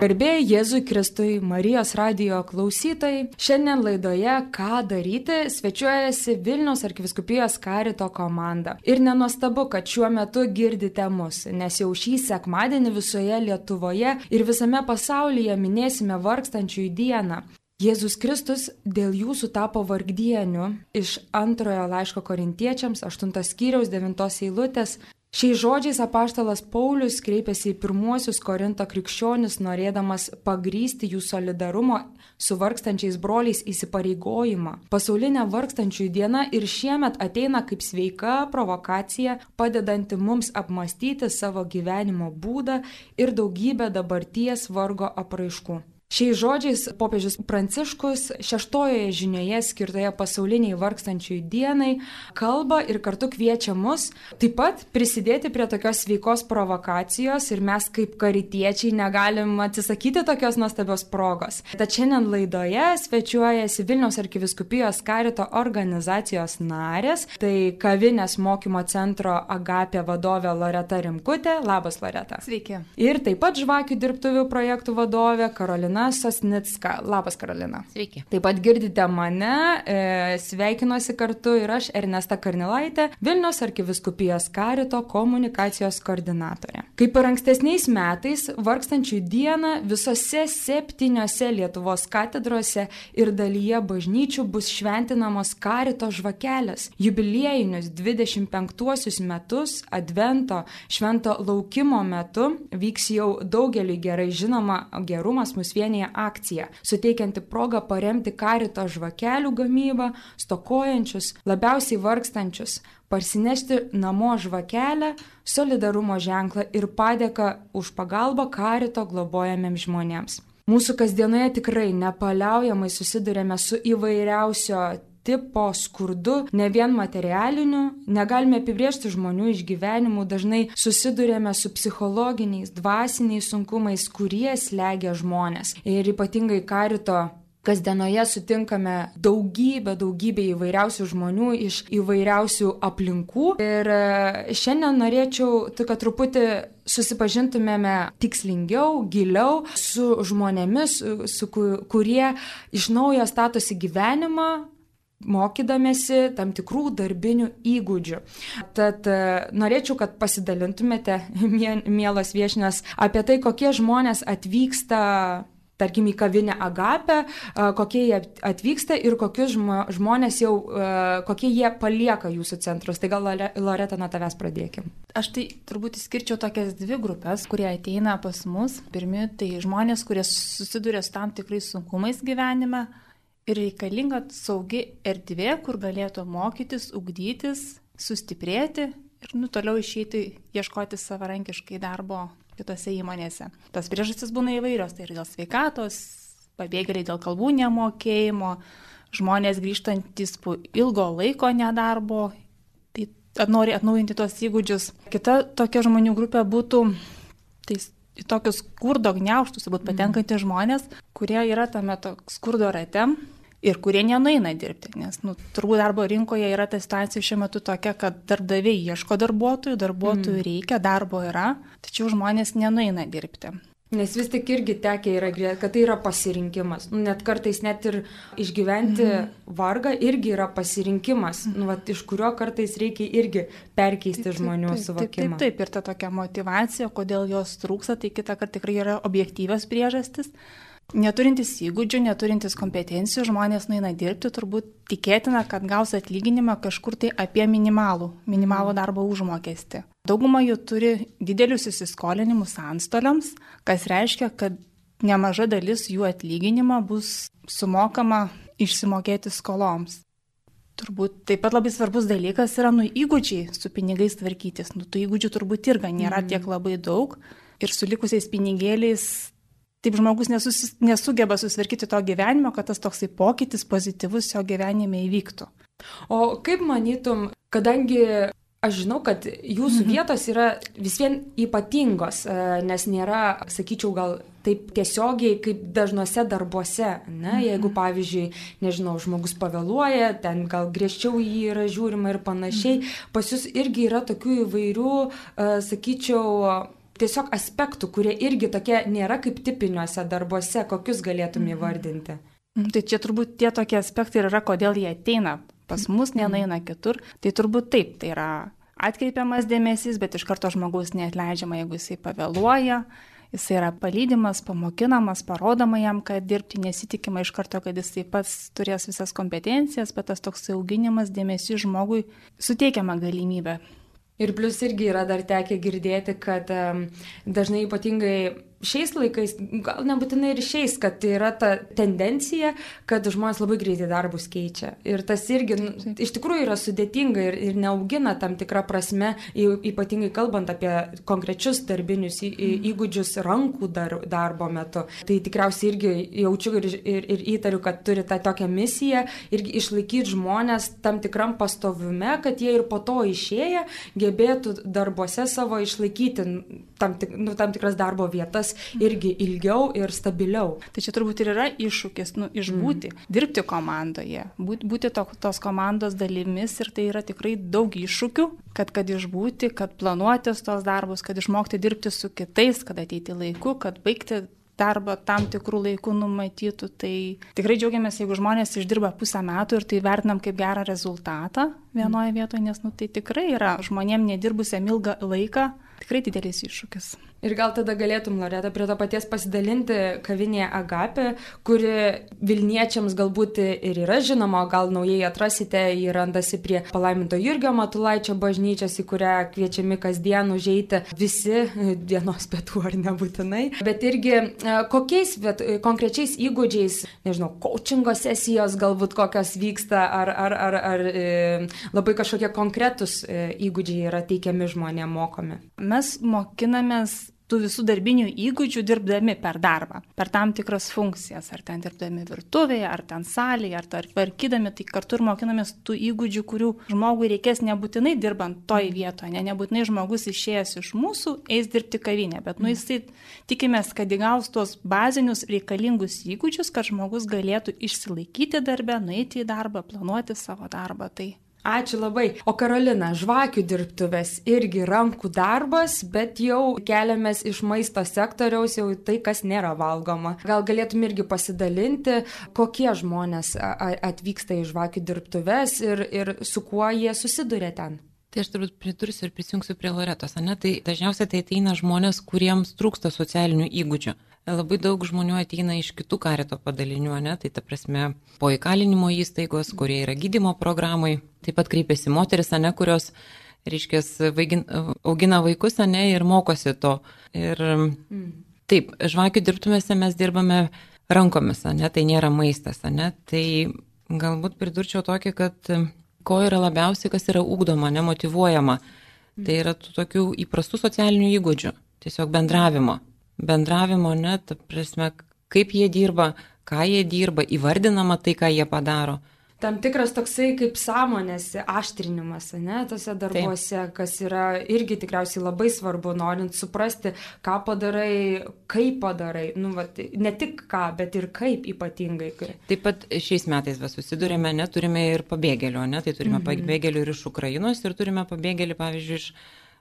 Garbėjai Jėzui Kristui, Marijos radio klausytojai. Šiandien laidoje Ką daryti svečiuojasi Vilnius arkiviskupijos karito komanda. Ir nenuostabu, kad šiuo metu girdite mus, nes jau šį sekmadienį visoje Lietuvoje ir visame pasaulyje minėsime vargstančiųjų dieną. Jėzus Kristus dėl jūsų tapo vargdieniu iš antrojo laiško korintiečiams, 8 skyriaus 9 eilutės. Šiais žodžiais apaštalas Paulius kreipėsi į pirmuosius Korinto krikščionis, norėdamas pagrysti jų solidarumo su vargstančiais broliais įsipareigojimą. Pasaulinė vargstančiųjų diena ir šiemet ateina kaip sveika provokacija, padedanti mums apmastyti savo gyvenimo būdą ir daugybę dabarties vargo apraiškų. Šiais žodžiais popiežius Pranciškus šeštojoje žinioje skirtoje pasauliniai vargstančiųjų dienai kalba ir kartu kviečia mus taip pat prisidėti prie tokios sveikos provokacijos ir mes kaip karitiečiai negalim atsisakyti tokios nuostabios progos. Tad šiandien laidoje svečiuojasi Vilniaus arkiviskupijos karito organizacijos narės, tai kavinės mokymo centro Agapė vadovė Loreta Rimkutė. Labas, Loreta. Sveiki. Ir taip pat žvakių dirbtuvių projektų vadovė Karolina. Karolina Sosnicka. Labas, Karolina. Sveiki. Taip pat girdite mane, e, sveikinuosi kartu ir aš, Ernesta Karnilaitė, Vilnius arkiviskupijos karito komunikacijos koordinatorė. Kaip ir ankstesniais metais, vargstančių dieną visose septyniose Lietuvos katedrose ir dalyje bažnyčių bus šventinamos karito žvakelės. Jubiliejinius 25 metus Advento švento laukimo metu vyks jau daugeliu gerai žinoma gerumas mus vienas vienyje akcija, suteikianti progą paremti karito žvakelių gamybą, stokojančius, labiausiai vargstančius, parsinešti namo žvakelę, solidarumo ženklą ir padėką už pagalbą karito globojamiems žmonėms. Mūsų kasdienoje tikrai nepaliaujamai susidurėme su įvairiausio tipo skurdu, ne vien materialiniu, negalime apibriežti žmonių išgyvenimų, dažnai susidurėme su psichologiniais, dvasiniais sunkumais, kurie slegia žmonės. Ir ypatingai karito kasdienoje sutinkame daugybę, daugybę įvairiausių žmonių iš įvairiausių aplinkų. Ir e, šiandien norėčiau, kad truputį susipažintumėme tikslingiau, giliau su žmonėmis, su, kurie iš naujo statosi gyvenimą mokydamėsi tam tikrų darbinių įgūdžių. Tad e, norėčiau, kad pasidalintumėte, mielas viešinės, apie tai, kokie žmonės atvyksta tarkim, į kavinę Agapę, e, kokie jie atvyksta ir kokius žmonės jau, e, kokie jie palieka jūsų centrus. Tai gal Loreta nuo tavęs pradėkim. Aš tai turbūt įskirčiau tokias dvi grupės, kurie ateina pas mus. Pirmi tai žmonės, kurie susiduria su tam tikrais sunkumais gyvenime ir reikalinga saugi erdvė, kur galėtų mokytis, ugdytis, sustiprėti ir nu, toliau išeiti ieškoti savarankiškai darbo kitose įmonėse. Tas priežastis būna įvairios, tai ir dėl sveikatos, pabėgėliai dėl kalbų nemokėjimo, žmonės grįžtantis po ilgo laiko nedarbo, tai nori atnaujinti tos įgūdžius. Kita tokia žmonių grupė būtų tai į tokius skurdo gniauštus, būt patenkantys mm. žmonės, kurie yra tame skurdo rate ir kurie nenueina dirbti. Nes nu, turbūt darbo rinkoje yra ta situacija šiuo metu tokia, kad darbdaviai ieško darbuotojų, darbuotojų mm. reikia, darbo yra, tačiau žmonės nenueina dirbti. Nes vis tik irgi tekia yra, kad tai yra pasirinkimas. Nu, net kartais net ir išgyventi mm. vargą irgi yra pasirinkimas, mm. nu, vat, iš kurio kartais reikia irgi perkeisti taip, žmonių taip, suvokimą. Taip, taip, taip, ir ta tokia motivacija, kodėl jos trūksta, tai kita kartą tikrai yra objektyvios priežastis. Neturintis įgūdžių, neturintis kompetencijų žmonės nueina dirbti, turbūt tikėtina, kad gaus atlyginimą kažkur tai apie minimalų, minimalų mhm. darbo užmokestį. Dauguma jų turi didelius įsiskolinimus antstoliams, kas reiškia, kad nemaža dalis jų atlyginimo bus sumokama išsimokėti skoloms. Turbūt taip pat labai svarbus dalykas yra nu įgūdžiai su pinigais tvarkytis. Nu, tų įgūdžių turbūt irgi nėra mm. tiek labai daug ir su likusiais pinigėliais taip žmogus nesusis, nesugeba susitvarkyti to gyvenimo, kad tas toksai pokytis pozityvus jo gyvenime įvyktų. O kaip manytum, kadangi Aš žinau, kad jūsų mhm. vietos yra vis vien ypatingos, e, nes nėra, sakyčiau, gal taip tiesiogiai kaip dažnuose darbuose. Ne? Mhm. Jeigu, pavyzdžiui, nežinau, žmogus pavėluoja, ten gal griežčiau jį yra žiūrima ir panašiai, mhm. pas jūs irgi yra tokių įvairių, e, sakyčiau, tiesiog aspektų, kurie irgi tokie nėra kaip tipiniuose darbuose, kokius galėtum mhm. įvardinti? Tai čia turbūt tie tokie aspektai yra, kodėl jie ateina pas mus, nenaina kitur. Tai turbūt taip, tai yra atkreipiamas dėmesys, bet iš karto žmogus neatleidžiama, jeigu jisai pavėluoja, jisai yra palydimas, pamokinamas, parodoma jam, kad dirbti nesitikima iš karto, kad jisai pats turės visas kompetencijas, bet tas toks auginimas, dėmesys žmogui suteikiama galimybė. Ir plus irgi yra dar tekę girdėti, kad dažnai ypatingai šiais laikais, gal nebūtinai ir šiais, kad tai yra ta tendencija, kad žmonės labai greitai darbus keičia. Ir tas irgi nu, iš tikrųjų yra sudėtinga ir, ir neaugina tam tikrą prasme, ypatingai kalbant apie konkrečius darbinius įgūdžius rankų dar, darbo metu. Tai tikriausiai irgi jaučiu ir, ir, ir įtariu, kad turi tą tokią misiją irgi išlaikyti žmonės tam tikram pastovume, kad jie ir po to išėję gebėtų darbuose savo išlaikyti tam, tik, nu, tam tikras darbo vietas darbas irgi ilgiau ir stabiliau. Tai čia turbūt ir yra iššūkis, nu, išbūti, mm. dirbti komandoje, būti, būti to, tos komandos dalimis ir tai yra tikrai daug iššūkių, kad, kad išbūti, kad planuotis tos darbus, kad išmokti dirbti su kitais, kad ateiti laiku, kad baigti darbą tam tikrų laikų numatytų. Tai tikrai džiaugiamės, jeigu žmonės išdirba pusę metų ir tai vertinam kaip gerą rezultatą vienoje vietoje, nes nu, tai tikrai yra žmonėm nedirbusiam ilgą laiką tikrai didelis iššūkis. Ir gal tada galėtum, Loreta, prie to paties pasidalinti kavinėje Agapė, kuri Vilniečiams galbūt ir yra žinoma, gal naujai atrasite, jį randasi prie palaiminto Jurgio Matulaičio bažnyčios, į kurią kviečiami kasdien užeiti visi dienos pietų ar nebūtinai. Bet irgi e, kokiais bet, konkrečiais įgūdžiais, nežinau, coachingo sesijos galbūt kokios vyksta, ar, ar, ar, ar e, labai kažkokie konkretus e, įgūdžiai yra teikiami žmonėms mokomi mes mokinamės tų visų darbinių įgūdžių dirbdami per darbą, per tam tikras funkcijas, ar ten dirbdami virtuvėje, ar ten salėje, ar tvarkydami, tai kartu ir mokinamės tų įgūdžių, kurių žmogui reikės nebūtinai dirbant toj vietoje, ne, nebūtinai žmogus išėjęs iš mūsų eis dirbti kavinę, bet nu jisai tikimės, kad įgaus tuos bazinius reikalingus įgūdžius, kad žmogus galėtų išsilaikyti darbę, nueiti į darbą, planuoti savo darbą. Tai Ačiū labai. O Karolina, žvakių dirbtuvės irgi rankų darbas, bet jau keliamės iš maisto sektoriaus jau tai, kas nėra valgoma. Gal galėtum irgi pasidalinti, kokie žmonės atvyksta į žvakių dirbtuves ir, ir su kuo jie susiduria ten? Tai aš turbūt pridursiu ir prisijungsiu prie Loretos, ne? Tai dažniausiai tai ateina žmonės, kuriems trūksta socialinių įgūdžių. Labai daug žmonių ateina iš kitų karito padalinių, ne? tai ta prasme po įkalinimo įstaigos, kurie yra gydimo programai, taip pat kreipiasi moteris, ne, kurios, reiškia, augina vaikus, ne, ir mokosi to. Ir mm. taip, žvakių dirbtumėse mes dirbame rankomis, ne, tai nėra maistas, ne, tai galbūt pridurčiau tokį, kad ko yra labiausiai, kas yra ūkdoma, nemotivuojama, mm. tai yra tų tokių įprastų socialinių įgūdžių, tiesiog bendravimo bendravimo, net, prasme, kaip jie dirba, ką jie dirba, įvardinama tai, ką jie padaro. Tam tikras toksai kaip sąmonės aštrinimas, ne, tose darbuose, Taip. kas yra irgi tikriausiai labai svarbu, norint suprasti, ką padarai, kaip padarai, nu, va, ne tik ką, bet ir kaip ypatingai. Taip pat šiais metais va, susidurėme, ne, turime ir pabėgėlių, ne, tai turime mm -hmm. pabėgėlių ir iš Ukrainos, ir turime pabėgėlį, pavyzdžiui, iš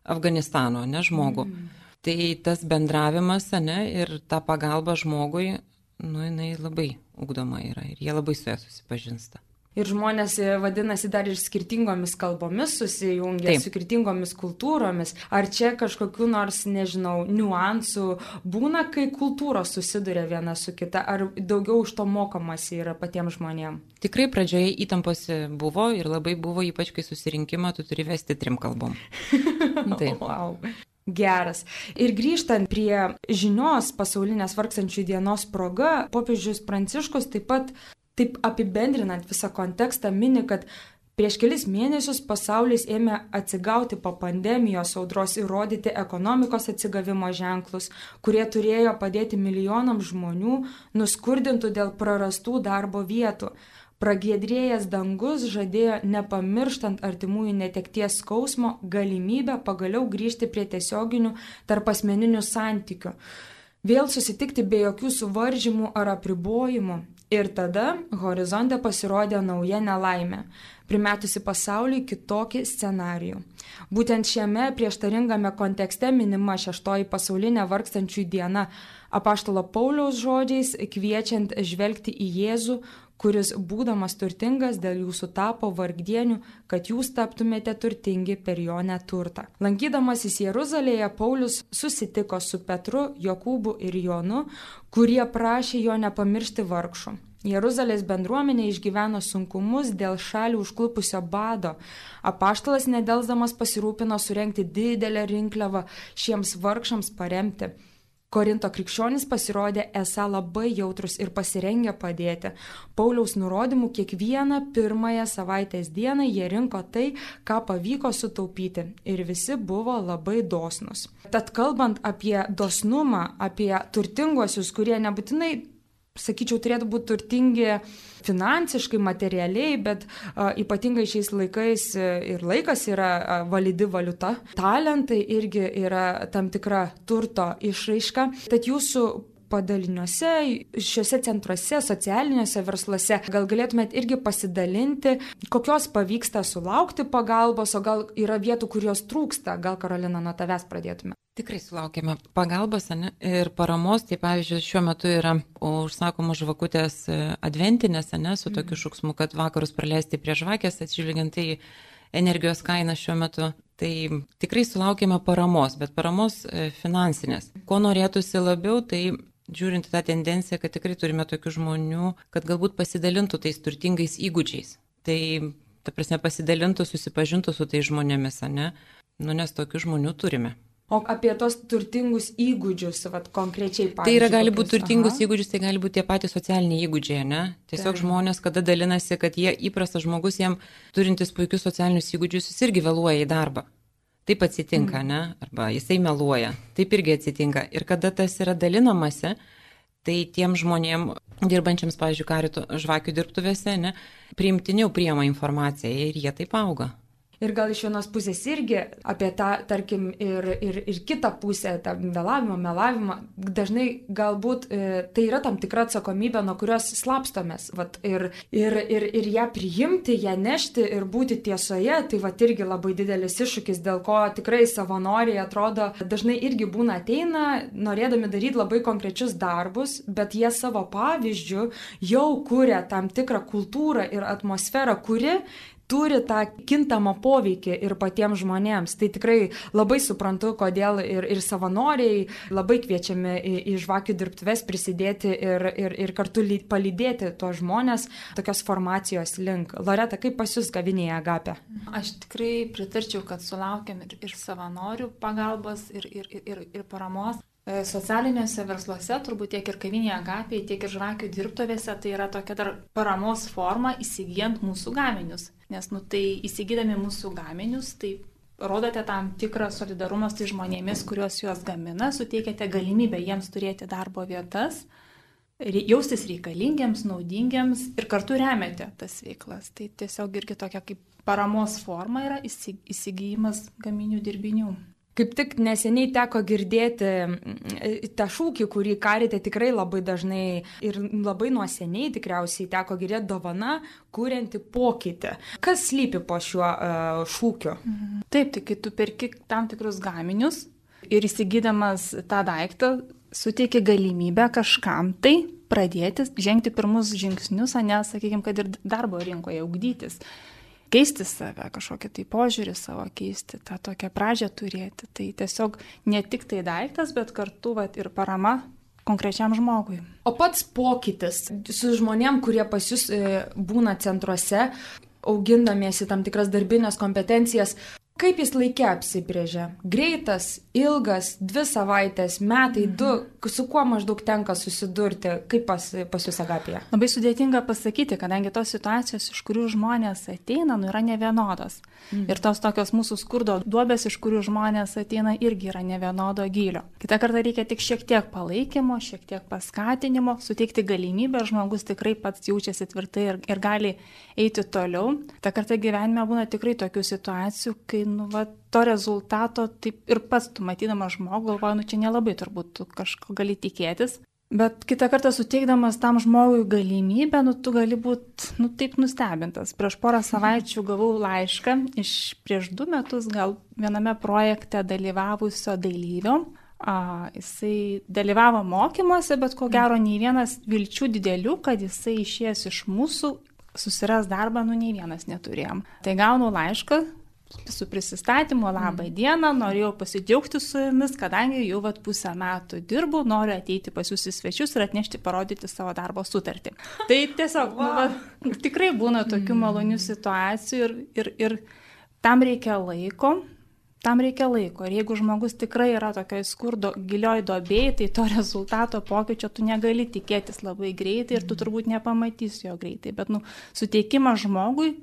Afganistano, ne, žmogų. Mm -hmm. Tai tas bendravimas, ne, ir ta pagalba žmogui, nu, jinai labai ugdoma yra ir jie labai su ja susipažinsta. Ir žmonės e, vadinasi dar ir skirtingomis kalbomis susijungia, Taip. su skirtingomis kultūromis. Ar čia kažkokiu nors, nežinau, niuansų būna, kai kultūros susiduria viena su kita, ar daugiau už to mokomasi yra patiems žmonėms? Tikrai pradžioje įtampos buvo ir labai buvo, ypač kai susirinkimą tu turi vesti trim kalbom. Taip. wow. Geras. Ir grįžtant prie žinios pasaulinės vargstančių dienos proga, popiežius Pranciškus taip pat, taip apibendrinant visą kontekstą, mini, kad Prieš kelis mėnesius pasaulis ėmė atsigauti po pandemijos audros ir rodyti ekonomikos atsigavimo ženklus, kurie turėjo padėti milijonams žmonių nuskurdintų dėl prarastų darbo vietų. Pragėdrėjęs dangus žadėjo nepamirštant artimųjų netekties skausmo galimybę pagaliau grįžti prie tiesioginių tarp asmeninių santykių. Vėl susitikti be jokių suvaržymų ar apribojimų. Ir tada horizonte pasirodė nauja nelaimė. primetusi pasauliui kitokį scenarijų. Būtent šiame prieštaringame kontekste minima šeštoji pasaulinė vargstančių diena apaštalo Pauliaus žodžiais kviečiant žvelgti į Jėzų, kuris būdamas turtingas dėl jūsų tapo vargdienių, kad jūs taptumėte turtingi per jo neturtą. Lankydamasis Jeruzalėje, Paulius susitiko su Petru, Jokūbu ir Jonu, kurie prašė jo nepamiršti vargšų. Jeruzalės bendruomenė išgyveno sunkumus dėl šalių užklupusio bado. Apaštalas nedelsdamas pasirūpino surenkti didelę rinkliavą šiems vargšams paremti. Korinto krikščionys pasirodė esą labai jautrus ir pasirengę padėti. Pauliaus nurodymų kiekvieną pirmąją savaitės dieną jie rinko tai, ką pavyko sutaupyti ir visi buvo labai dosnus. Tad kalbant apie dosnumą, apie turtinguosius, kurie nebūtinai sakyčiau, turėtų būti turtingi finansiškai, materialiai, bet a, ypatingai šiais laikais e, ir laikas yra a, validi valiuta. Talentai irgi yra tam tikra turto išraiška. Tad jūsų padaliniuose, šiuose centruose, socialiniuose versluose. Gal galėtumėt irgi pasidalinti, kokios pavyksta sulaukti pagalbos, o gal yra vietų, kur jos trūksta. Gal Karolina nuo tavęs pradėtume. Tikrai sulaukėme pagalbos ne, ir paramos, tai pavyzdžiui, šiuo metu yra užsakomos žvakutės e, adventinės, ne, su tokiu mhm. šūksmu, kad vakarus praleisti prie žvakės, atsižvelgiant į energijos kainą šiuo metu. Tai tikrai sulaukėme paramos, bet paramos e, finansinės. Ko norėtųsi labiau, tai žiūrint tą tendenciją, kad tikrai turime tokių žmonių, kad galbūt pasidalintų tais turtingais įgūdžiais. Tai, ta prasme, pasidalintų, susipažintų su tais žmonėmis, ne? Nu, nes tokių žmonių turime. O apie tos turtingus įgūdžius, vat, konkrečiai. Tai yra gali būti turtingus aha. įgūdžius, tai gali būti tie patys socialiniai įgūdžiai, ne? Tiesiog tai. žmonės, kada dalinasi, kad jie įprastas žmogus, jiem turintis puikius socialinius įgūdžius, jis irgi vėluoja į darbą. Taip atsitinka, mm. ne? Arba jisai meluoja. Taip irgi atsitinka. Ir kada tas yra dalinamasi, tai tiem žmonėm, dirbančiams, pavyzdžiui, karito žvakių dirbtuvėse, ne, priimtiniau priema informaciją ir jie taip auga. Ir gal iš vienos pusės irgi apie tą, tarkim, ir, ir, ir kitą pusę, tą vėlavimą, melavimą, dažnai galbūt e, tai yra tam tikra atsakomybė, nuo kurios slapstomės. Vat, ir, ir, ir, ir ją priimti, ją nešti ir būti tiesoje, tai vat irgi labai didelis iššūkis, dėl ko tikrai savanoriai atrodo dažnai irgi būna ateina, norėdami daryti labai konkrečius darbus, bet jie savo pavyzdžių jau kūrė tam tikrą kultūrą ir atmosferą, kuri turi tą kintamą poveikį ir patiems žmonėms. Tai tikrai labai suprantu, kodėl ir, ir savanoriai labai kviečiami į, į žvakių dirbtuves prisidėti ir, ir, ir kartu ly, palydėti tuos žmonės tokios formacijos link. Loreta, kaip pas jūs gavinėje agapė? Aš tikrai pritarčiau, kad sulaukiam ir, ir savanorių pagalbos, ir, ir, ir, ir paramos. E, socialiniuose versluose, turbūt tiek ir kavinėje agapiai, tiek ir žvakių dirbtuvėse, tai yra tokia dar paramos forma įsigijant mūsų gaminius. Nes, nu, tai įsigydami mūsų gaminius, tai rodote tam tikrą solidarumą su žmonėmis, kuriuos juos gamina, suteikėte galimybę jiems turėti darbo vietas, jaustis reikalingiams, naudingiams ir kartu remiate tas veiklas. Tai tiesiog irgi tokia kaip paramos forma yra įsigijimas gaminių dirbinių. Kaip tik neseniai teko girdėti tą šūkį, kurį karite tikrai labai dažnai ir labai nuo seniai tikriausiai teko girdėti dovana, kurianti pokytį. Kas slypi po šiuo uh, šūkiu? Mhm. Taip, tai kai tu perki tam tikrus gaminius ir įsigydamas tą daiktą, suteikia galimybę kažkam tai pradėti žengti pirmus žingsnius, o ne, sakykime, kad ir darbo rinkoje augdytis keisti save, kažkokį tai požiūrį savo keisti, tą tokią pradžią turėti. Tai tiesiog ne tik tai daiktas, bet kartu vat, ir parama konkrečiam žmogui. O pats pokytis su žmonėm, kurie pas jūs e, būna centruose, augindamiesi tam tikras darbinės kompetencijas, Kaip jis laikė apsibrėžė? Greitas, ilgas, dvi savaitės, metai, mhm. du, su kuo maždaug tenka susidurti, kaip pas, pas jūs agapėje? Labai sudėtinga pasakyti, kadangi tos situacijos, iš kurių žmonės ateina, nu, yra nevienodos. Mhm. Ir tos tokios mūsų skurdo duobės, iš kurių žmonės ateina, irgi yra nevienodo gylio. Kita kartą reikia tik šiek tiek palaikymo, šiek tiek paskatinimo, suteikti galimybę, žmogus tikrai pats jaučiasi tvirtai ir, ir gali eiti toliau. Ta kartą gyvenime būna tikrai tokių situacijų, kai nu, va, to rezultato, taip ir pats tu matydamas žmogų, galvoju, nu čia nelabai turbūt tu kažko gali tikėtis. Bet kitą kartą suteikdamas tam žmogui galimybę, nu, tu gali būti, nu, taip nustebintas. Prieš porą savaičių gavau laišką iš prieš du metus gal viename projekte dalyvavusio dalyvio. A, jisai dalyvavo mokymuose, bet ko gero nei vienas vilčių didelių, kad jisai išėjęs iš mūsų susiras darbą, nu nei vienas neturėjom. Tai gaunu laišką su prisistatymu, labą mm. dieną, norėjau pasidžiaugti su jumis, kadangi jau vat pusę metų dirbu, noriu ateiti pas jūs į svečius ir atnešti, parodyti savo darbo sutartį. Tai tiesiog, wow. nu, va, tikrai būna tokių mm. malonių situacijų ir, ir, ir tam reikia laiko, tam reikia laiko. Ir jeigu žmogus tikrai yra tokioj skurdo gilioj dobėjai, tai to rezultato pokyčio tu negali tikėtis labai greitai ir tu mhm. turbūt nepamatysi jo greitai. Bet, nu, suteikimas žmogui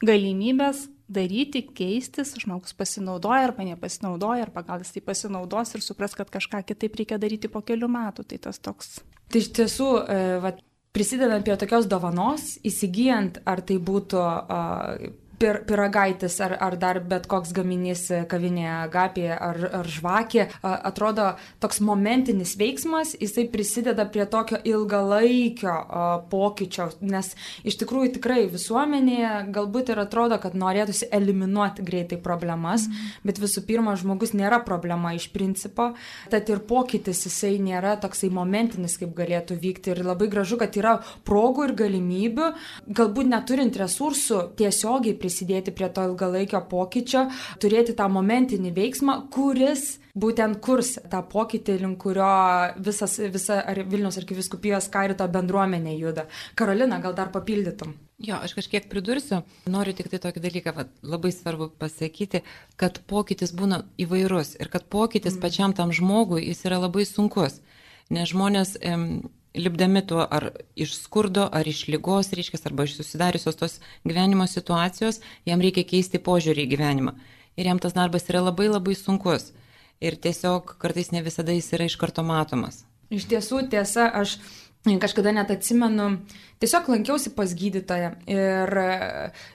galimybės daryti, keistis, žmogus pasinaudoja arba nepasinaudoja, arba gal jis tai pasinaudos ir supras, kad kažką kitaip reikia daryti po kelių metų. Tai tas toks. Tai iš tiesų, e, va, prisidedant prie tokios dovanos, įsigijant, ar tai būtų uh, pir, piragaitis ar, ar dar bet koks gaminys kavinėje agapėje ar, ar žvakė, atrodo toks momentinis veiksmas, jisai prisideda prie tokio ilgalaikio pokyčio, nes iš tikrųjų tikrai visuomenėje galbūt ir atrodo, kad norėtųsi eliminuoti greitai problemas, mm. bet visų pirma, žmogus nėra problema iš principo, tad ir pokytis jisai nėra toksai momentinis, kaip galėtų vykti ir labai gražu, kad yra progų ir galimybių, galbūt neturint resursų tiesiogiai prisidėti prisidėti prie to ilgalaikio pokyčio, turėti tą momentinį veiksmą, kuris būtent kurs tą pokytį, link kurio visas, visa ar Vilnius arkiviskupijos karito bendruomenė juda. Karolina, gal dar papildytum? Jo, aš kažkiek pridursiu, noriu tik tai tokį dalyką, va, labai svarbu pasakyti, kad pokytis būna įvairus ir kad pokytis mm. pačiam tam žmogui jis yra labai sunkus, nes žmonės em, lipdami tuo ar iš skurdo, ar iš lygos, reiškia, arba iš susidariusios tos gyvenimo situacijos, jam reikia keisti požiūrį į gyvenimą. Ir jam tas darbas yra labai labai sunkus. Ir tiesiog kartais ne visada jis yra iš karto matomas. Iš tiesų, tiesa, aš kažkada net atsimenu, tiesiog lankiausi pas gydytoją ir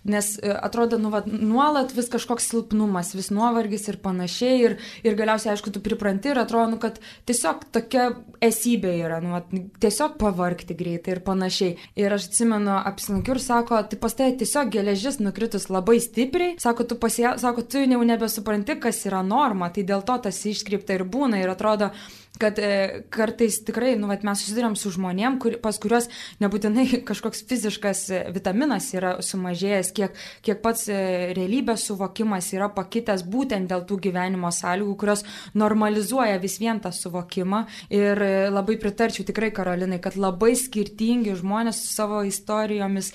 nes atrodo, nu, va, nuolat vis kažkoks silpnumas, vis nuovargis ir panašiai ir, ir galiausiai, aišku, tu pripranti ir atrodo, nu, kad tiesiog tokia esybė yra, nu, va, tiesiog pavargti greitai ir panašiai. Ir aš atsimenu, apsilankiu ir sako, tai pas tai tiesiog geležis nukritus labai stipriai, sako, tu, pasie, sako, tu jau nebesupranti, kas yra norma, tai dėl to tas iškreipta ir būna ir atrodo, kad e, kartais tikrai, nu, vat, mes susidurėm su žmonėm, kur, pas kuriuos nebūtinai kažkoks fiziškas vitaminas yra sumažėjęs, kiek, kiek pats e, realybės suvokimas yra pakitęs būtent dėl tų gyvenimo sąlygų, kurios normalizuoja vis vien tą suvokimą. Ir e, labai pritarčiau tikrai Karolinai, kad labai skirtingi žmonės su savo istorijomis,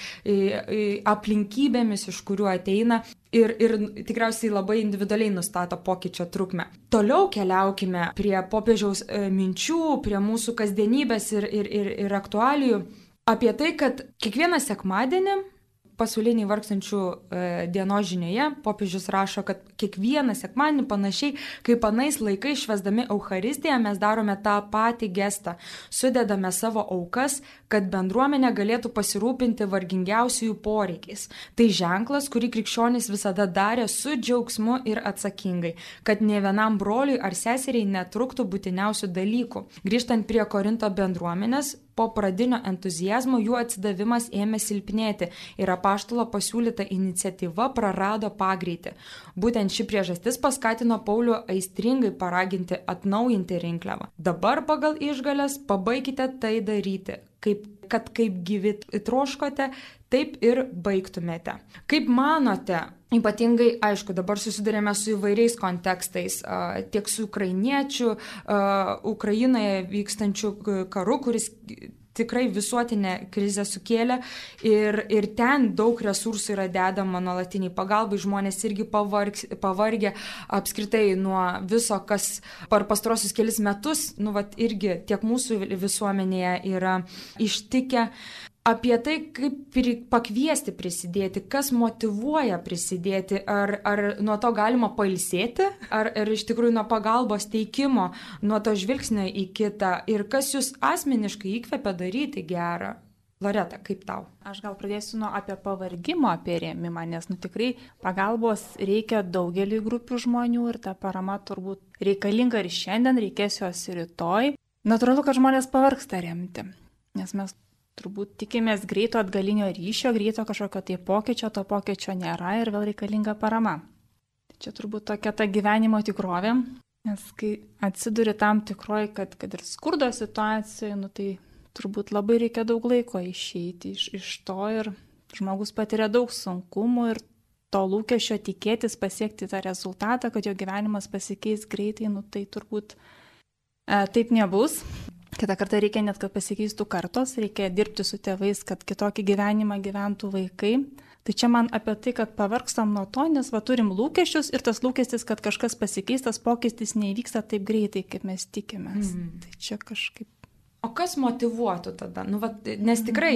aplinkybėmis, iš kurių ateina, ir, ir tikriausiai labai individualiai nustato pokyčio trukmę. Toliau keliaukime prie popiežiaus minčių, prie mūsų kasdienybės ir, ir, ir, ir aktualijų apie tai, kad kiekvieną sekmadienį pasauliniai vargstančių e, dienos žinioje popiežius rašo, kad kiekvieną sekmadienį panašiai kaip anais laikais švesdami Euharistiją mes darome tą patį gestą, sudedame savo aukas, kad bendruomenė galėtų pasirūpinti vargingiausiųjų poreikiais. Tai ženklas, kurį krikščionys visada darė su džiaugsmu ir atsakingai, kad ne vienam broliui ar seseriai netruktų būtiniausių dalykų. Grįžtant prie Korinto bendruomenės, po pradinio entuzijazmo jų atsidavimas ėmė silpnėti ir apaštalo pasiūlyta iniciatyva prarado pagreitį. Būtent ši priežastis paskatino Paulių aistringai paraginti atnaujinti rinkliavą. Dabar pagal išgalės pabaikite tai daryti, kaip, kad kaip gyvi troškote, taip ir baigtumėte. Kaip manote, Ypatingai, aišku, dabar susidurėme su įvairiais kontekstais, tiek su ukrainiečių, Ukrainoje vykstančiu karu, kuris tikrai visuotinę krizę sukėlė ir, ir ten daug resursų yra dedama nuolatiniai pagalbai, žmonės irgi pavarg, pavargę apskritai nuo viso, kas per pastarosius kelis metus, nu, vat, irgi tiek mūsų visuomenėje yra ištikę. Apie tai, kaip pakviesti prisidėti, kas motivuoja prisidėti, ar, ar nuo to galima pailsėti, ar, ar iš tikrųjų nuo pagalbos teikimo, nuo to žvilgsnio į kitą ir kas jūs asmeniškai įkvepia daryti gerą. Loreta, kaip tau? Aš gal pradėsiu nuo apie pavargimo apie rėmimą, nes nu, tikrai pagalbos reikia daugeliu grupių žmonių ir ta parama turbūt reikalinga ir šiandien, reikės jos ir rytoj. Natūralu, kad žmonės pavarksta remti, nes mes turbūt tikimės greito atgalinio ryšio, greito kažkokio tai pokyčio, to pokyčio nėra ir vėl reikalinga parama. Tai čia turbūt tokia ta gyvenimo tikrovė, nes kai atsiduri tam tikroji, kad, kad ir skurdo situacijoje, nu, tai turbūt labai reikia daug laiko išeiti iš, iš to ir žmogus patiria daug sunkumų ir to lūkesčio tikėtis pasiekti tą rezultatą, kad jo gyvenimas pasikeis greitai, nu, tai turbūt e, taip nebus. Kita kartą reikia net, kad pasikeistų kartos, reikia dirbti su tėvais, kad kitokį gyvenimą gyventų vaikai. Tai čia man apie tai, kad pavargstam nuo to, nes va turim lūkesčius ir tas lūkestis, kad kažkas pasikeistas, pokytis neįvyksta taip greitai, kaip mes tikimės. Mm. Tai čia kažkaip O kas motivuotų tada? Nu, vat, nes tikrai,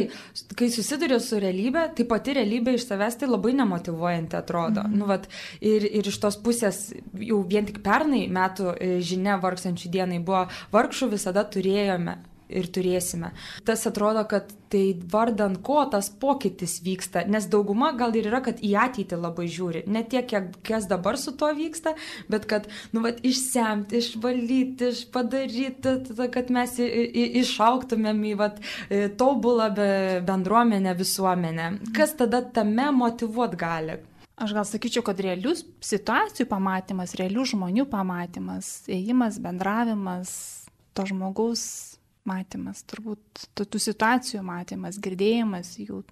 kai susiduriu su realybė, tai pati realybė iš savęs tai labai nemotivuojanti atrodo. Mm -hmm. nu, vat, ir, ir iš tos pusės, jau vien tik pernai metų e, žinia vargstančių dienai buvo, vargšų visada turėjome ir turėsime. Tas atrodo, kad tai vardan ko tas pokytis vyksta, nes dauguma gal ir yra, kad į ateitį labai žiūri. Ne tiek, kiek, kas dabar su to vyksta, bet kad, nu, vat, išsemti, išvalyti, padaryti, kad mes išauktumėm į vat, e, tobulą bendruomenę, visuomenę. Kas tada tame motivuot gali? Aš gal sakyčiau, kad realių situacijų pamatymas, realių žmonių pamatymas, ėjimas, bendravimas, to žmogaus matymas, turbūt tų situacijų matymas, girdėjimas jų.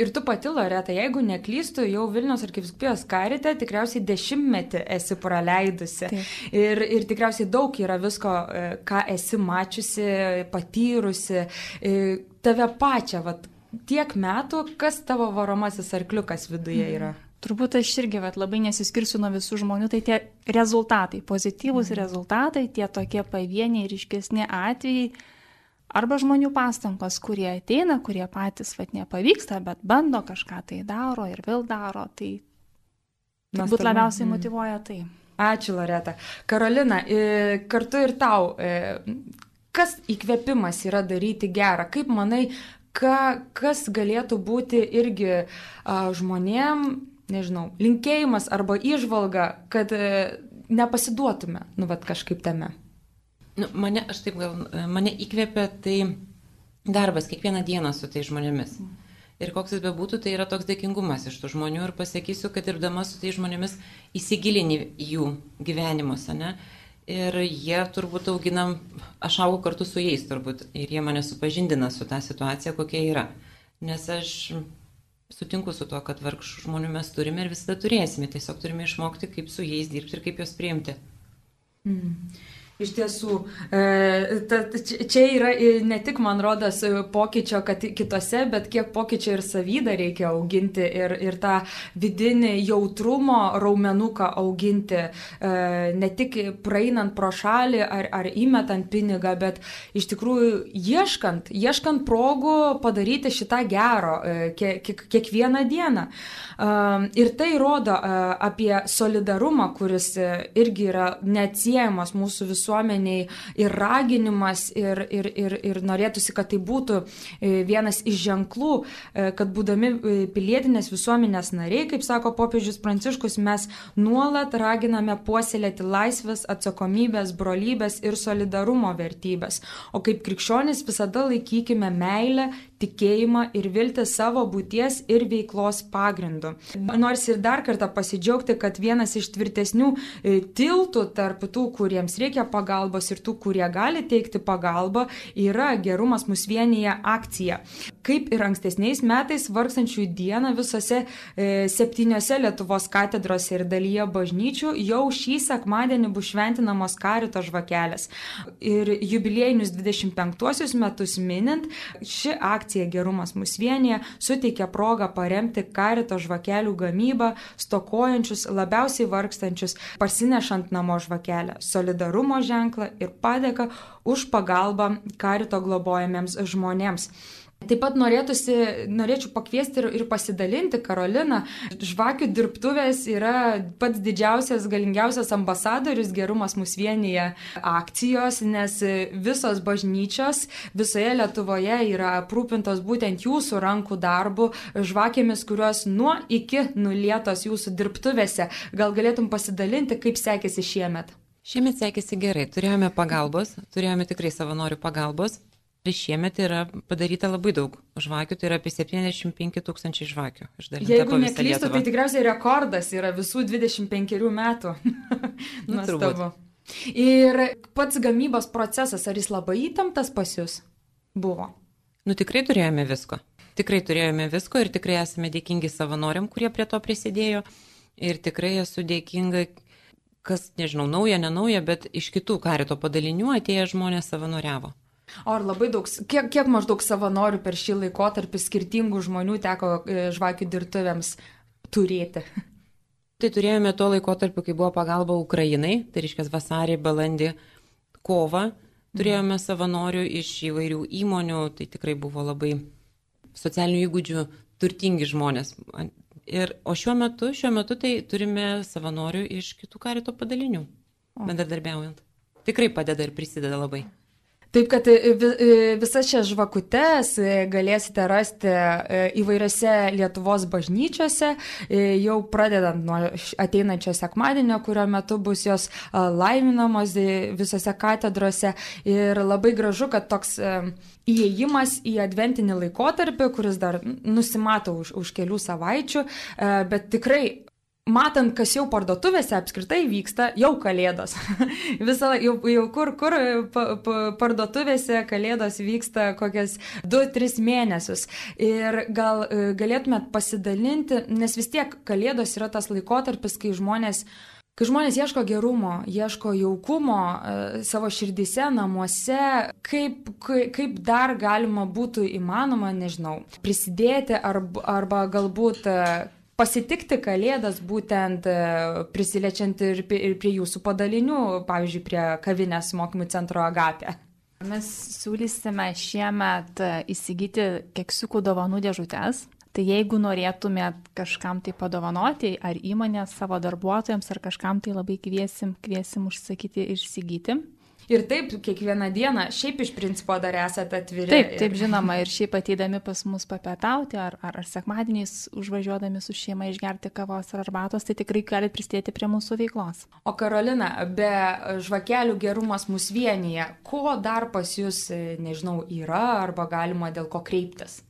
Ir tu pati, Loreta, jeigu neklystu, jau Vilnius arkiviskupijos karite tikriausiai dešimtmetį esi praleidusi. Taip. Ir, ir tikriausiai daug yra visko, e, ką esi mačiusi, patyrusi. E, tave pačią, vat, tiek metų, kas tavo varomasis arkliukas viduje yra? Mhm. Turbūt aš irgi vat, labai nesiskirsiu nuo visų žmonių, tai tie rezultatai, pozityvūs mhm. rezultatai, tie tokie pavieniai ir iškesni atvejai, Arba žmonių pastangos, kurie ateina, kurie patys vad nepavyksta, bet bando kažką tai daro ir vėl daro, tai turbūt labiausiai mm. motivuoja tai. Ačiū, Loreta. Karolina, kartu ir tau, kas įkvėpimas yra daryti gerą? Kaip manai, ka, kas galėtų būti irgi žmonėm, nežinau, linkėjimas arba išvalga, kad a, nepasiduotume, nu, vad kažkaip tame? Nu, mane, aš taip gal, mane įkvėpia tai darbas kiekvieną dieną su tai žmonėmis. Ir koks jis bebūtų, tai yra toks dėkingumas iš tų žmonių ir pasakysiu, kad dirbdama su tai žmonėmis įsigilini jų gyvenimus, ne? Ir jie turbūt auginam, aš augau kartu su jais turbūt, ir jie mane supažindina su tą situaciją, kokia yra. Nes aš sutinku su tuo, kad vargšų žmonių mes turime ir visada turėsime, tiesiog turime išmokti, kaip su jais dirbti ir kaip juos priimti. Mm. Iš tiesų, e, čia yra ne tik, man rodas, pokyčio, kad kitose, bet kiek pokyčio ir savydą reikia auginti ir, ir tą vidinį jautrumo raumenuką auginti, e, ne tik praeinant pro šalį ar, ar įmetant pinigą, bet iš tikrųjų ieškant, ieškant progų padaryti šitą gero e, kiek, kiekvieną dieną. Ir tai rodo apie solidarumą, kuris irgi yra neatsiejamas mūsų visų visuomeniai ir raginimas, ir, ir, ir, ir norėtųsi, kad tai būtų e, vienas iš ženklų, e, kad būdami e, pilietinės visuomenės nariai, kaip sako popiežius Pranciškus, mes nuolat raginame puoselėti laisvės, atsakomybės, brolybės ir solidarumo vertybės. O kaip krikščionis visada laikykime meilę, tikėjimą ir viltį savo būties ir veiklos pagrindu. Nors ir dar kartą pasidžiaugti, kad vienas iš tvirtesnių tiltų tarp tų, kuriems reikia pagalbos, pagalbos ir tų, kurie gali teikti pagalbą, yra gerumas mus vienyje akcija. Kaip ir ankstesniais metais, vargstančių dieną visose e, septyniose Lietuvos katedrose ir dalyje bažnyčių jau šį sekmadienį bus šventinamos karito žvakelės. Ir jubiliejinius 25 metus minint, ši akcija Gerumas mus vienyje suteikia progą paremti karito žvakelių gamybą, stokojančius, labiausiai vargstančius, parsinešant namo žvakelę. Solidarumo ženklą ir padėką už pagalbą karito globojamiems žmonėms. Taip pat norėtųsi, norėčiau pakviesti ir, ir pasidalinti Karoliną. Žvakių dirbtuvės yra pats didžiausias, galingiausias ambasadorius gerumas mūsų vienyje akcijos, nes visos bažnyčios visoje Lietuvoje yra aprūpintos būtent jūsų rankų darbų, žvakėmis, kurios nuo iki nulietos jūsų dirbtuvėse. Gal galėtum pasidalinti, kaip sekėsi šiemet? Šiemet sekėsi gerai, turėjome pagalbos, turėjome tikrai savanorių pagalbos. Ir šiemet yra padaryta labai daug žvakių, tai yra apie 75 tūkstančiai žvakių. Jeigu neklystu, tai tikriausiai rekordas yra visų 25 metų. Nuostabu. Ir pats gamybos procesas, ar jis labai įtemptas pas jūs buvo? Nu tikrai turėjome visko. Tikrai turėjome visko ir tikrai esame dėkingi savanoriam, kurie prie to prisidėjo. Ir tikrai esu dėkinga kas, nežinau, nauja, nenauja, bet iš kitų karito padalinių atėję žmonės savanoriavo. O ar labai daug, kiek, kiek maždaug savanorių per šį laikotarpį skirtingų žmonių teko e, žvakių dirbtuvėms turėti? Tai turėjome tuo laikotarpiu, kai buvo pagalba Ukrainai, tai reiškia vasarį, balandį, kovą. Turėjome savanorių iš įvairių įmonių, tai tikrai buvo labai socialinių įgūdžių turtingi žmonės. Ir, o šiuo metu, šiuo metu tai turime savanorių iš kitų karito padalinių, bendradarbiaujant. Tikrai padeda ir prisideda labai. Taip kad e, e, visas šias žvakutes e, galėsite rasti įvairiose Lietuvos bažnyčiose, jau pradedant nuo ateinančio sekmadienio, kurio metu bus jos laiminamos visose katedrose. Ir labai gražu, kad toks įėjimas į adventinį laikotarpį, kuris dar nusimato už, už kelių savaičių, bet tikrai matant, kas jau parduotuvėse apskritai vyksta, jau kalėdos. Visą, jau, jau kur, kur pa, pa, parduotuvėse kalėdos vyksta kokias 2-3 mėnesius. Ir gal e, galėtumėt pasidalinti, nes vis tiek kalėdos yra tas laikotarpis, kai žmonės Kai žmonės ieško gerumo, ieško jaukumo e, savo širdise, namuose, kaip, kaip dar galima būtų įmanoma, nežinau, prisidėti arba, arba galbūt e, pasitikti Kalėdas būtent e, prisilečiant ir prie jūsų padalinių, pavyzdžiui, prie kavinės mokymų centro Agapė? Mes siūlysime šiemet e, įsigyti keksiukų dovanų dėžutės. Tai jeigu norėtumėt kažkam tai padovanoti, ar įmonės savo darbuotojams, ar kažkam tai labai kviesim, kviesim užsakyti ir įsigyti. Ir taip, kiekvieną dieną, šiaip iš principo dar esate atviri. Taip, taip, žinoma, ir šiaip ateidami pas mus papietauti, ar, ar, ar sekmadieniais užvažiuodami su šeima išgerti kavos ar arbatos, tai tikrai galite prisidėti prie mūsų veiklos. O Karolina, be žvakelių gerumas mus vienyje, ko dar pas jūs, nežinau, yra arba galima dėl ko kreiptis?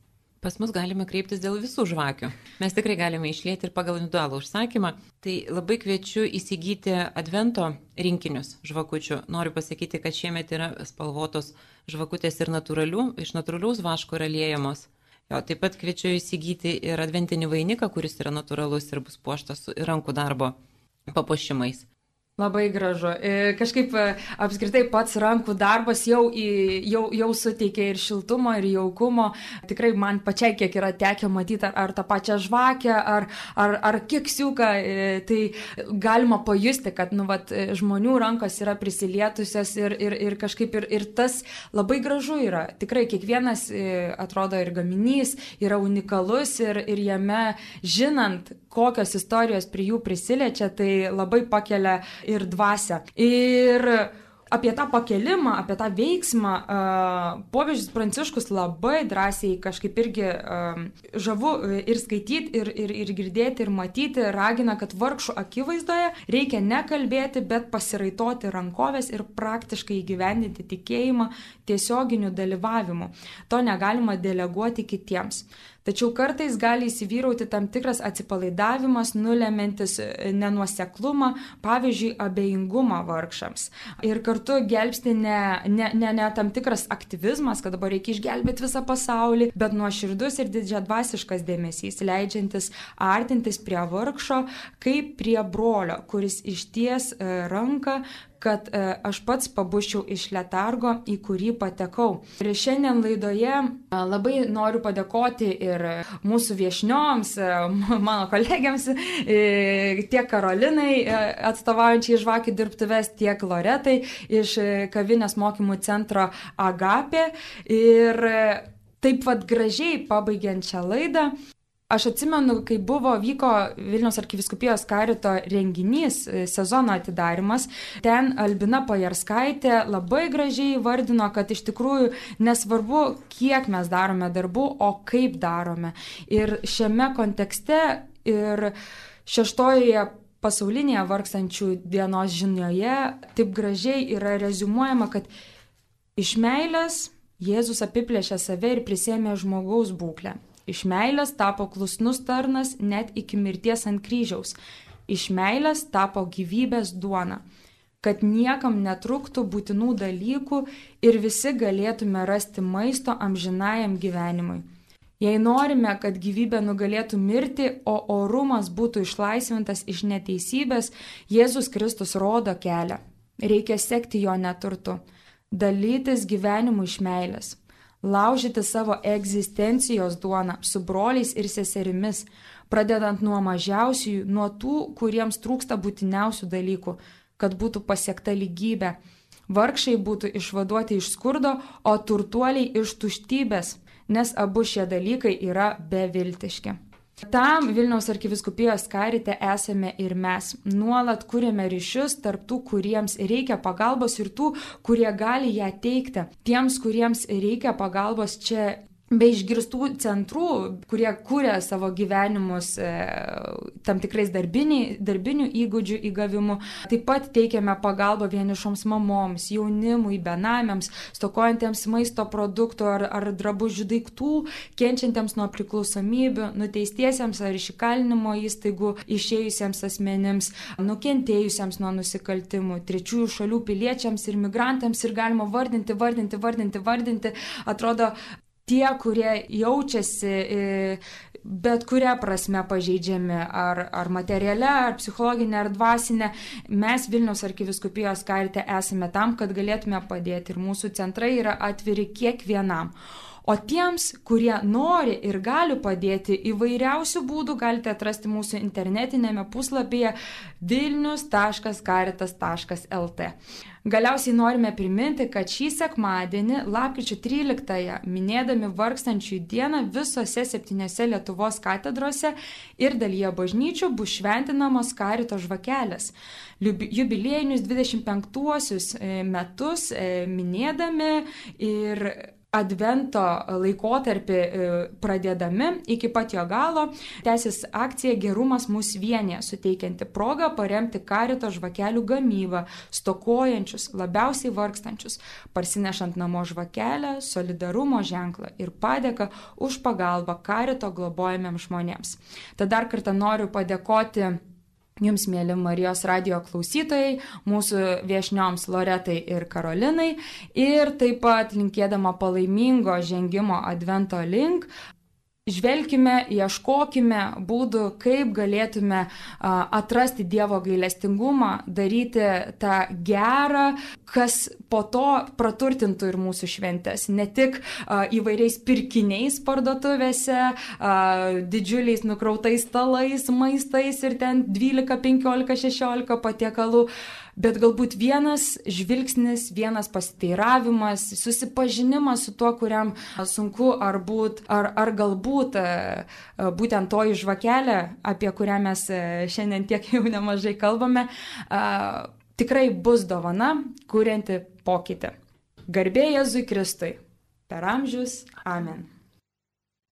Pas mus galime kreiptis dėl visų žvakių. Mes tikrai galime išlėti ir pagal individualų užsakymą. Tai labai kviečiu įsigyti advento rinkinius žvakučių. Noriu pasakyti, kad šiemet yra spalvotos žvakutės ir natūralių, iš natūraliaus vaško yra liejamos. Jo, taip pat kviečiu įsigyti ir adventinį vainiką, kuris yra natūralus ir bus puoštas rankų darbo papuošimais. Labai gražu. E, kažkaip e, apskritai pats rankų darbas jau, jau, jau suteikia ir šiltumo, ir jaukumo. Tikrai man pačiai kiek yra tekę matyti ar, tą pačią žvakę, ar, ar, ar keksiuką, e, tai galima pajusti, kad nu, vat, žmonių rankos yra prisilietusios ir, ir, ir kažkaip ir, ir tas labai gražu yra. Tikrai kiekvienas atrodo ir gaminys yra unikalus ir, ir jame žinant, kokios istorijos prie jų prisiliečia, tai labai pakelia ir dvasia. Ir apie tą pakelimą, apie tą veiksmą uh, popiežius Pranciškus labai drąsiai kažkaip irgi uh, žavu ir skaityti, ir, ir, ir girdėti, ir matyti, ragina, kad vargšų akivaizdoje reikia nekalbėti, bet pasiraitoti rankovės ir praktiškai įgyvendinti tikėjimą tiesioginiu dalyvavimu. To negalima deleguoti kitiems. Tačiau kartais gali įsivyrauti tam tikras atsipalaidavimas, nulemintis e, nenuoseklumą, pavyzdžiui, abejingumą vargšams. Ir kartu gelbsti ne, ne, ne, ne tam tikras aktyvizmas, kad dabar reikia išgelbėti visą pasaulį, bet nuoširdus ir didžiadvasiškas dėmesys, leidžiantis artintis prie vargšo kaip prie brolio, kuris išties e, ranką kad e, aš pats pabuščiau iš letargo, į kurį patekau. Ir šiandien laidoje e, labai noriu padėkoti ir mūsų viešnioms, e, mano kolegiams, tiek Karolinai atstovaujančiai žvakių dirbtuves, tiek Loretai iš kavinės mokymų centro Agapė. Ir taip vad gražiai pabaigiančią laidą Aš atsimenu, kai buvo vyko Vilnius arkiviskupijos karito renginys, e, sezono atidarimas, ten Albina Pajarskaitė labai gražiai vardino, kad iš tikrųjų nesvarbu, kiek mes darome darbų, o kaip darome. Ir šiame kontekste ir šeštojoje pasaulinėje vargstančių dienos žinioje taip gražiai yra rezumuojama, kad iš meilės Jėzus apiplėšė save ir prisėmė žmogaus būklę. Iš meilės tapo klusnus tarnas net iki mirties ant kryžiaus. Iš meilės tapo gyvybės duona kad niekam netruktų būtinų dalykų ir visi galėtume rasti maisto amžinajam gyvenimui. Jei norime, kad gyvybė nugalėtų mirti, o orumas būtų išlaisvintas iš neteisybės, Jėzus Kristus rodo kelią. Reikia sekti jo neturtu, dalytis gyvenimu iš meilės, laužyti savo egzistencijos duoną su broliais ir seserimis, pradedant nuo mažiausiųjų, nuo tų, kuriems trūksta būtiniausių dalykų kad būtų pasiekta lygybė. Vargšai būtų išvaduoti iš skurdo, o turtuoliai iš tuštybės, nes abu šie dalykai yra beviltiški. Tam Vilniaus arkiviskupijos karite esame ir mes. Nuolat kūrėme ryšius tarp tų, kuriems reikia pagalbos ir tų, kurie gali ją teikti. Tiems, kuriems reikia pagalbos, čia be išgirstų centrų, kurie kūrė savo gyvenimus e, tam tikrais darbiniai, darbinių įgūdžių įgavimu. Taip pat teikiame pagalbą vienišoms mamoms, jaunimui, benamiams, stokojantiems maisto produktų ar, ar drabužių daiktų, kenčiantiems nuo priklausomybių, nuteistiesiems ar iš įkalinimo įstaigų išėjusiems asmenims, nukentėjusiems nuo nusikaltimų, trečiųjų šalių piliečiams ir migrantams ir galima vardinti, vardinti, vardinti, vardinti. Atrodo, tie, kurie jaučiasi e, bet kuria prasme pažeidžiami, ar, ar materialia, ar psichologinė, ar dvasinė, mes Vilniaus arkiviskupijos karite esame tam, kad galėtume padėti ir mūsų centrai yra atviri kiekvienam. O tiems, kurie nori ir gali padėti įvairiausių būdų, galite atrasti mūsų internetinėme puslapyje vilnius.karitas.lt. Galiausiai norime priminti, kad šį sekmadienį, lapkričio 13-ąją, minėdami vargstančių dieną visose septyniose Lietuvos katedrose ir dalyje bažnyčių bus šventinamos karito žvakelės. Jubiliejinius 25-uosius e, metus e, minėdami ir Advento laikotarpį e, pradėdami iki pat jo galo tęsis akcija Gerumas mūsų vienė, suteikianti progą paremti karito žvakelių gamybą, stokojančius, labiausiai vargstančius, parsinešant namo žvakelę, solidarumo ženklą ir padėką už pagalbą karito globojamiams žmonėms. Tad dar kartą noriu padėkoti Jums, mėly Marijos radio klausytojai, mūsų viešnioms Loretai ir Karolinai. Ir taip pat linkėdama palaimingo žengimo advento link, Žvelkime, ieškokime būdų, kaip galėtume atrasti Dievo gailestingumą, daryti tą gerą, kas po to praturtintų ir mūsų šventės. Ne tik įvairiais pirkiniais parduotuvėse, didžiuliais nukrautais stalais, maistais ir ten 12, 15, 16 patiekalų bet galbūt vienas žvilgsnis, vienas pasiteiravimas, susipažinimas su tuo, kuriam sunku ar, būt, ar, ar galbūt e, e, būtent toji žvakelė, apie kurią mes e, šiandien tiek jau nemažai kalbame, tikrai bus dovana, kurianti pokytį. Garbė Jėzui Kristui. Per amžius. Amen.